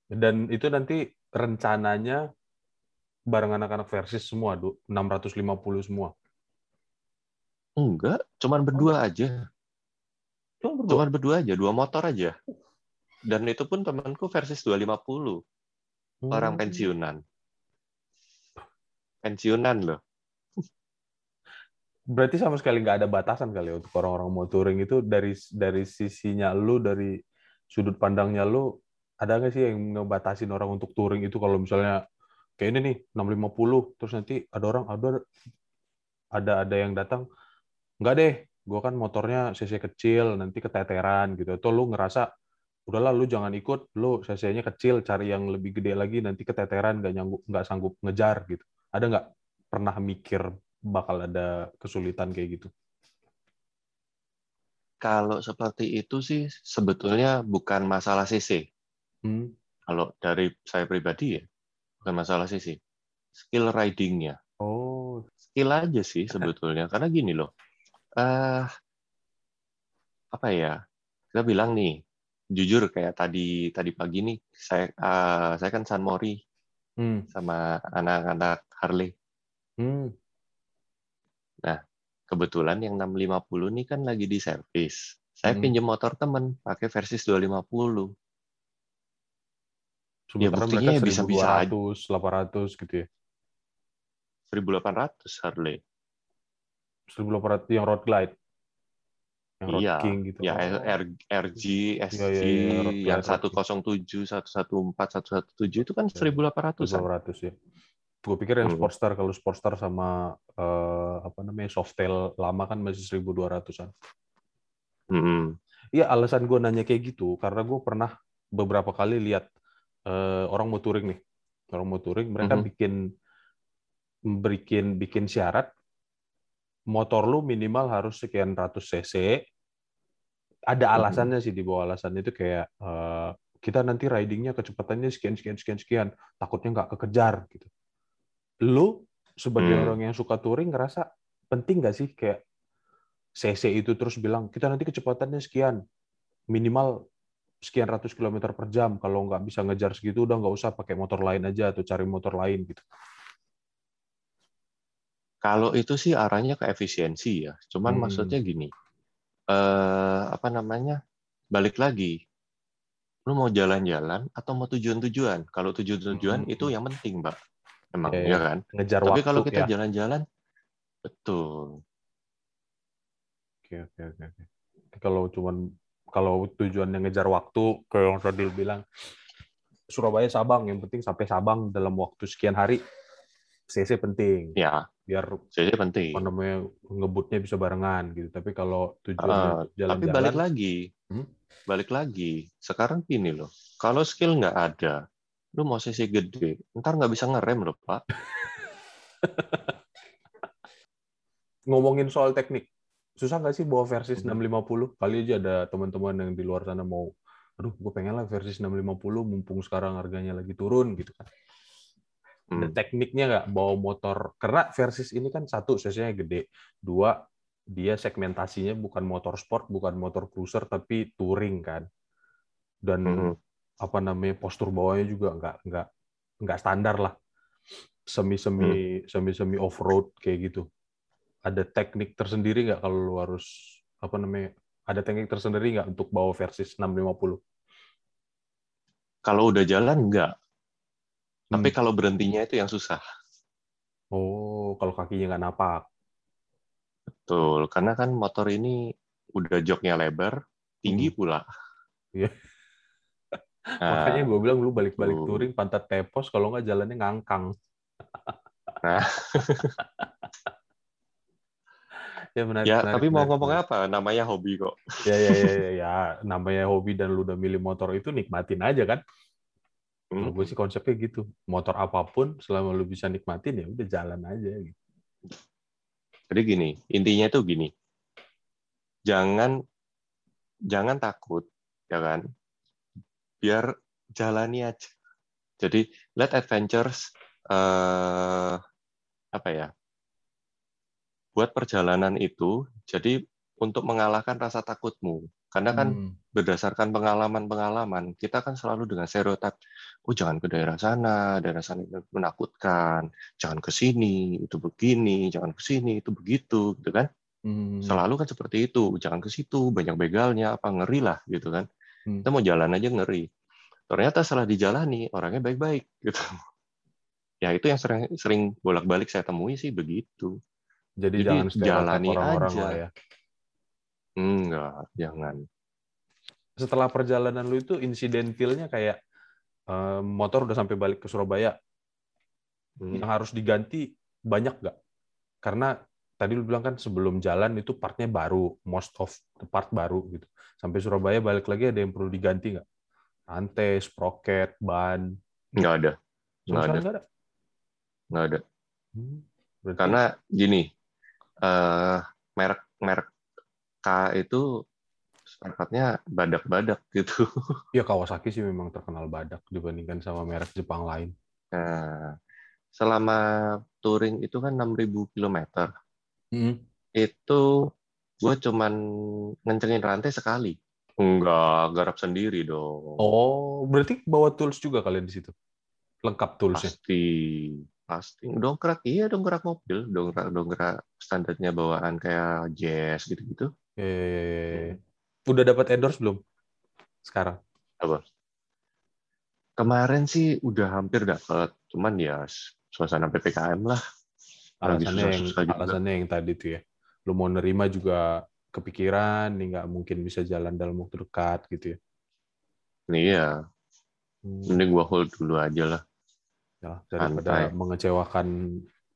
dan itu nanti rencananya bareng anak-anak versis semua, 650 semua. Enggak, cuman berdua aja. Cuman berdua. cuman berdua aja, dua motor aja. Dan itu pun temanku versis 250. Hmm. Orang pensiunan. Pensiunan loh. *laughs* Berarti sama sekali nggak ada batasan kali ya untuk orang-orang mau touring itu dari dari sisinya lu, dari sudut pandangnya lu, ada nggak sih yang ngebatasin orang untuk touring itu kalau misalnya kayak ini nih 650 terus nanti ada orang ada ada ada yang datang nggak deh gue kan motornya cc kecil nanti keteteran gitu atau lu ngerasa udahlah lu jangan ikut lu cc-nya kecil cari yang lebih gede lagi nanti keteteran nggak nyanggup nggak sanggup ngejar gitu ada nggak pernah mikir bakal ada kesulitan kayak gitu kalau seperti itu sih sebetulnya bukan masalah cc Hmm. Kalau dari saya pribadi ya, bukan masalah sih. Skill ridingnya. Oh. Skill aja sih *laughs* sebetulnya. Karena gini loh. Uh, apa ya? Kita bilang nih, jujur kayak tadi tadi pagi nih saya uh, saya kan San Mori hmm. sama anak-anak Harley. Hmm. Nah, kebetulan yang 650 nih kan lagi di servis. Saya hmm. pinjam motor temen pakai versi 250. Ya buktinya bisa-bisa 800 gitu ya. 1800 Harley. 1800 yang road glide yang Road iya, King gitu. Ya, oh. R, RG, SG, iya, iya, iya, yang 107, 114, 117 itu kan 1800 iya, 1800 ya. Gue pikir yang hmm. Sportster kalau Sportster sama uh, apa namanya Softail lama kan masih 1200-an. Hmm. Iya, alasan gue nanya kayak gitu karena gue pernah beberapa kali lihat uh, orang mau touring nih. Orang mau touring, mereka hmm. bikin bikin bikin syarat motor lu minimal harus sekian ratus cc ada hmm. alasannya sih di bawah alasan itu kayak uh, kita nanti ridingnya kecepatannya sekian sekian sekian sekian. Takutnya nggak kekejar gitu. Lu sebagai hmm. orang yang suka touring ngerasa penting nggak sih? Kayak CC itu terus bilang kita nanti kecepatannya sekian. Minimal sekian ratus kilometer per jam. Kalau nggak bisa ngejar segitu udah nggak usah pakai motor lain aja atau cari motor lain gitu. Kalau itu sih arahnya ke efisiensi ya. Cuman hmm. maksudnya gini eh, apa namanya balik lagi. Lu mau jalan-jalan atau mau tujuan-tujuan? Kalau tujuan-tujuan hmm. itu yang penting mbak. Emang okay. ya kan? Ngejar tapi waktu, kalau kita ya. jalan-jalan betul. Oke oke oke kalau cuman kalau tujuannya ngejar waktu kayak yang Rodil bilang Surabaya Sabang yang penting sampai Sabang dalam waktu sekian hari CC penting. Ya biar jadi penting. Apa namanya ngebutnya bisa barengan gitu. Tapi kalau tujuan uh, jalan-jalan, tapi balik lagi, hmm? balik lagi. Sekarang gini loh, kalau skill nggak ada, lu mau sesi gede, ntar nggak bisa ngerem loh pak. *laughs* Ngomongin soal teknik, susah nggak sih bawa versi 650? Hmm. Kali aja ada teman-teman yang di luar sana mau, aduh gue pengen lah versi 650 mumpung sekarang harganya lagi turun gitu kan hmm. tekniknya nggak bawa motor. Karena versis ini kan satu cc gede. Dua dia segmentasinya bukan motor sport bukan motor cruiser tapi touring kan. Dan hmm. apa namanya postur bawahnya juga nggak nggak nggak standar lah. Semi semi hmm. semi semi off road kayak gitu. Ada teknik tersendiri nggak kalau lu harus apa namanya ada teknik tersendiri nggak untuk bawa versis 650 kalau udah jalan nggak tapi hmm. kalau berhentinya itu yang susah. Oh, kalau kakinya nggak napak. Betul, karena kan motor ini udah joknya lebar, tinggi hmm. pula. Iya. *laughs* Nah, Makanya gue bilang lu balik-balik uh. touring pantat tepos, kalau nggak jalannya ngangkang. nah. *laughs* ya menarik. Ya, menarik, tapi menarik, mau ngomong menarik. apa? Namanya hobi kok. Ya, ya, ya, ya, *laughs* ya, namanya hobi dan lu udah milih motor itu nikmatin aja kan. Hmm. gue sih konsepnya gitu. Motor apa pun selama lu bisa nikmatin ya udah jalan aja gitu. Jadi gini, intinya tuh gini. Jangan jangan takut, ya kan? Biar jalani aja. Jadi let adventures uh, apa ya? Buat perjalanan itu jadi untuk mengalahkan rasa takutmu. Karena kan hmm. berdasarkan pengalaman-pengalaman, kita kan selalu dengan stereotip, oh jangan ke daerah sana, daerah sana itu menakutkan, jangan ke sini, itu begini, jangan ke sini, itu begitu, gitu kan? Hmm. Selalu kan seperti itu, jangan ke situ, banyak begalnya, apa ngeri lah, gitu kan? Hmm. Kita mau jalan aja ngeri. Ternyata setelah dijalani, orangnya baik-baik, *laughs* gitu. Ya itu yang sering, sering bolak-balik saya temui sih begitu. Jadi, Jadi jangan jalani orang-orang aja. Lah ya. Enggak, jangan. Setelah perjalanan lu itu insidentilnya kayak motor udah sampai balik ke Surabaya. Hmm. Yang harus diganti banyak nggak? Karena tadi lu bilang kan sebelum jalan itu partnya baru, most of the part baru gitu. Sampai Surabaya balik lagi ada yang perlu diganti nggak? Rantai, sprocket, ban? Nggak ada. Nggak ada. Nggak ada. Nggak ada. Hmm, Karena gini, uh, merek merek K itu spekatnya badak-badak gitu. *laughs* Iya Kawasaki sih memang terkenal badak dibandingkan sama merek Jepang lain. Nah, selama touring itu kan 6.000 km. Hmm. Itu gue cuman ngencengin rantai sekali. Enggak, garap sendiri dong. Oh, berarti bawa tools juga kalian di situ? Lengkap toolsnya? Pasti. Pasti. Dongkrak, iya dongkrak mobil. Dongkrak, dongkrak standarnya bawaan kayak jazz gitu-gitu. Eh, udah dapat endorse belum? Sekarang? Apa? Kemarin sih udah hampir dapat. Cuman ya suasana PPKM lah. Alasannya yang, alasannya yang tadi tuh ya. Lu mau nerima juga kepikiran, nih nggak mungkin bisa jalan dalam waktu dekat gitu ya. Iya, Hmm. mending gua hold dulu aja lah. Ya, daripada Santai. mengecewakan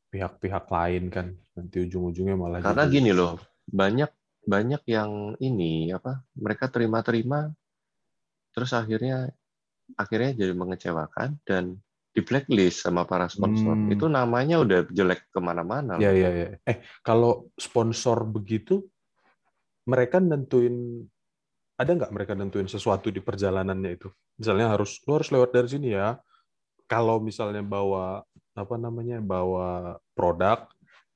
pihak-pihak lain kan nanti ujung-ujungnya malah Karena jadi- gini loh, banyak banyak yang ini apa mereka terima-terima terus akhirnya akhirnya jadi mengecewakan dan di blacklist sama para sponsor. Hmm. Itu namanya udah jelek ke mana-mana. ya ya ya eh kalau sponsor begitu mereka nentuin ada nggak mereka nentuin sesuatu di perjalanannya itu misalnya harus lu harus lewat dari sini ya kalau misalnya bawa apa namanya bawa produk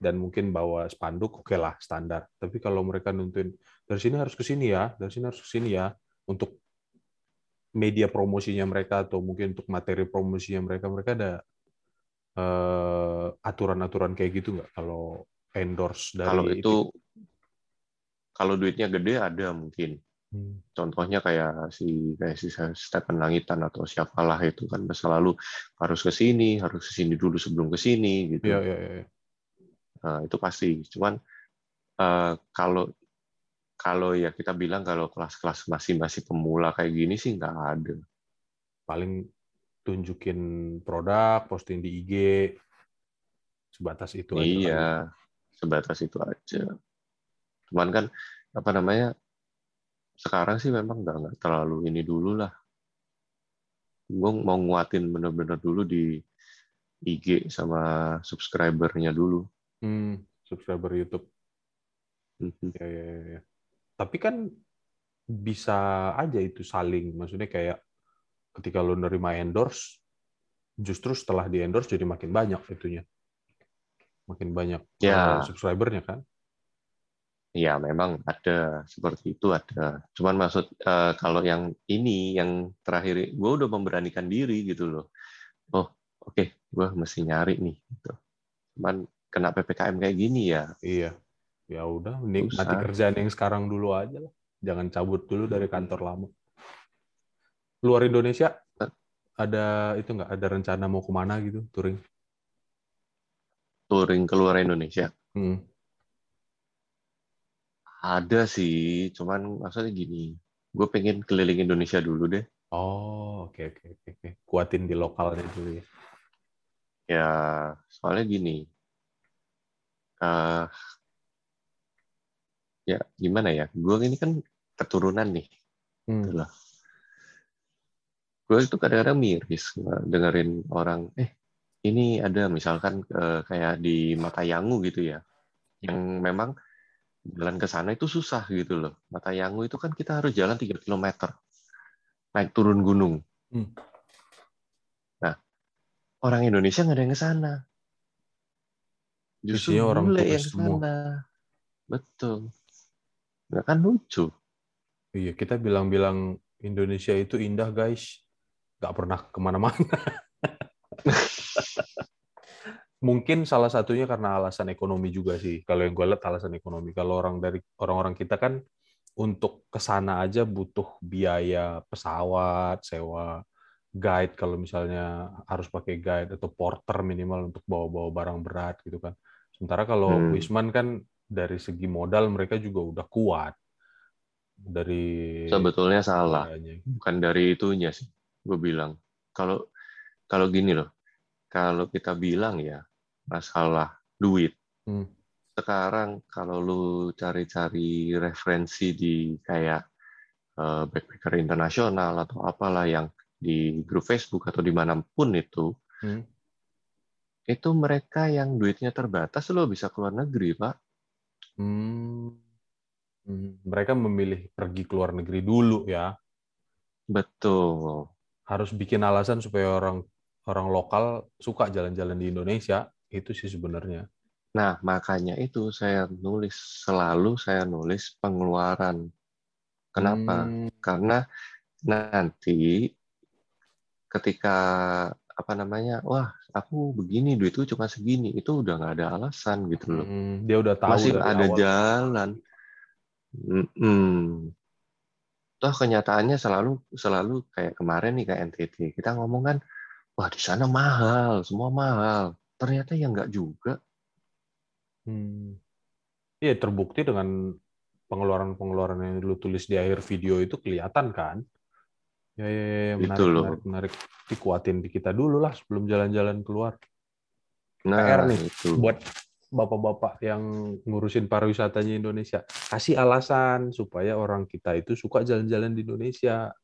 dan mungkin bawa spanduk oke lah standar tapi kalau mereka nentuin dari sini harus ke sini ya dari sini harus ke sini ya untuk media promosinya mereka atau mungkin untuk materi promosinya mereka mereka ada eh, aturan-aturan kayak gitu nggak kalau endorse dari Kalau itu kalau duitnya gede ada mungkin. Hmm. Contohnya kayak si kayak si Stephen Langitan atau siapalah itu kan selalu harus ke sini, harus ke sini dulu sebelum ke sini gitu. Iya, iya, iya. Nah, itu pasti. Cuman eh, kalau kalau ya kita bilang kalau kelas-kelas masih masih pemula kayak gini sih nggak ada. Paling tunjukin produk, posting di IG, sebatas itu aja. iya, sebatas itu aja. Cuman kan apa namanya? Sekarang sih memang nggak nggak terlalu ini dulu lah. Gue mau nguatin bener-bener dulu di IG sama subscribernya dulu. Hmm, subscriber YouTube. Mhm. Ya, ya, ya. Tapi kan bisa aja itu saling, maksudnya kayak ketika lo nerima endorse, justru setelah di endorse jadi makin banyak itunya, makin banyak Ya. eh, subscribernya kan. Ya, memang ada seperti itu ada. Cuman maksud eh, kalau yang ini yang terakhir, gue udah memberanikan diri gitu loh. Oh, oke, gue mesti nyari nih. Gitu. Cuman kena ppkm kayak gini ya. Iya, ya udah, nikmati kerjaan yang sekarang dulu aja lah, jangan cabut dulu dari kantor lama. Luar Indonesia ada itu nggak ada rencana mau ke mana gitu touring? Touring keluar Indonesia. Hmm. Ada sih, cuman maksudnya gini. Gue pengen keliling Indonesia dulu deh. Oh, oke oke oke oke. Kuatin di lokalnya dulu ya. Ya, soalnya gini. Eh ya, gimana ya? Gue ini kan keturunan nih. Hmm. Itulah. Gue itu kadang-kadang miris dengerin orang, eh ini ada misalkan eh, kayak di Matayangu gitu ya, yang memang jalan ke sana itu susah gitu loh. Matayangu itu kan kita harus jalan 3 km, naik turun gunung. Hmm. Nah, orang Indonesia nggak ada yang ke sana. Justru Isinya orang bule turis yang semua. sana. Betul. Nggak kan lucu. Iya, kita bilang-bilang Indonesia itu indah guys, nggak pernah ke mana-mana. *laughs* Mungkin salah satunya karena alasan ekonomi juga sih. Kalau yang gue lihat alasan ekonomi. Kalau orang dari orang-orang kita kan untuk ke sana aja butuh biaya pesawat, sewa guide kalau misalnya harus pakai guide atau porter minimal untuk bawa-bawa barang berat gitu kan. Sementara kalau Hmm. Wisman kan dari segi modal mereka juga udah kuat. Dari Sebetulnya salah. biayanya. bukan dari itunya sih gue bilang kalau kalau gini loh kalau kita bilang ya masalah duit Hmm. sekarang kalau lu cari-cari referensi di kayak eh, backpacker internasional atau apalah yang di grup Facebook atau di mana pun itu Hmm. Itu mereka yang duitnya terbatas lo bisa keluar negeri pak Hmm. Hmm. Mereka memilih pergi ke luar negeri dulu ya. betul Harus bikin alasan supaya orang orang lokal suka jalan-jalan di Indonesia. Itu sih sebenarnya. Nah, makanya itu saya nulis selalu saya nulis pengeluaran. Kenapa? Hmm. Karena nanti ketika apa namanya, wah aku begini duitku cuma segini, itu udah nggak ada alasan gitu loh. Hmm, dia udah tahu masih ada awal. jalan. Hmm. Toh kenyataannya selalu selalu kayak kemarin nih kayak NTT kita ngomong kan, wah di sana mahal, semua mahal. Ternyata ya nggak juga. Hmm. Iya terbukti dengan pengeluaran-pengeluaran yang lu tulis di akhir video itu kelihatan kan? Ya, ya, ya, ya. menarik, loh. menarik, menarik. Dikuatin di kita dulu lah sebelum jalan-jalan keluar. Nah, PR nih itu. buat bapak-bapak yang ngurusin pariwisatanya Indonesia. Kasih alasan supaya orang kita itu suka jalan-jalan di Indonesia.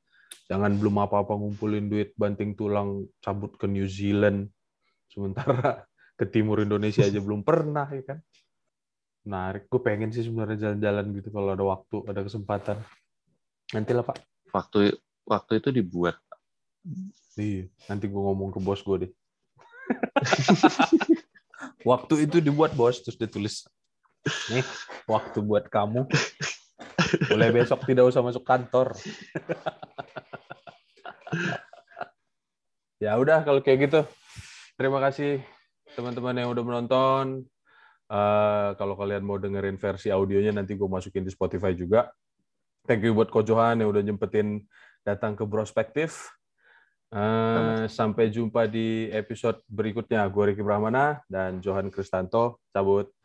Jangan belum apa-apa ngumpulin duit banting tulang cabut ke New Zealand. Sementara ke timur Indonesia aja belum pernah ya kan. Menarik. Gue pengen sih sebenarnya jalan-jalan gitu kalau ada waktu, ada kesempatan. Nanti lah Pak. Waktu waktu itu dibuat. Iya, nanti gue ngomong ke bos gue deh. *laughs* waktu itu dibuat bos, terus dia tulis, nih waktu buat kamu. Mulai besok tidak usah masuk kantor. ya udah kalau kayak gitu. Terima kasih teman-teman yang udah menonton. Uh, kalau kalian mau dengerin versi audionya nanti gue masukin di Spotify juga. Thank you buat Kojohan yang udah nyempetin datang ke Prospektif. Uh, sampai jumpa di episode berikutnya. Gue Riki Brahmana dan Johan Kristanto. Cabut.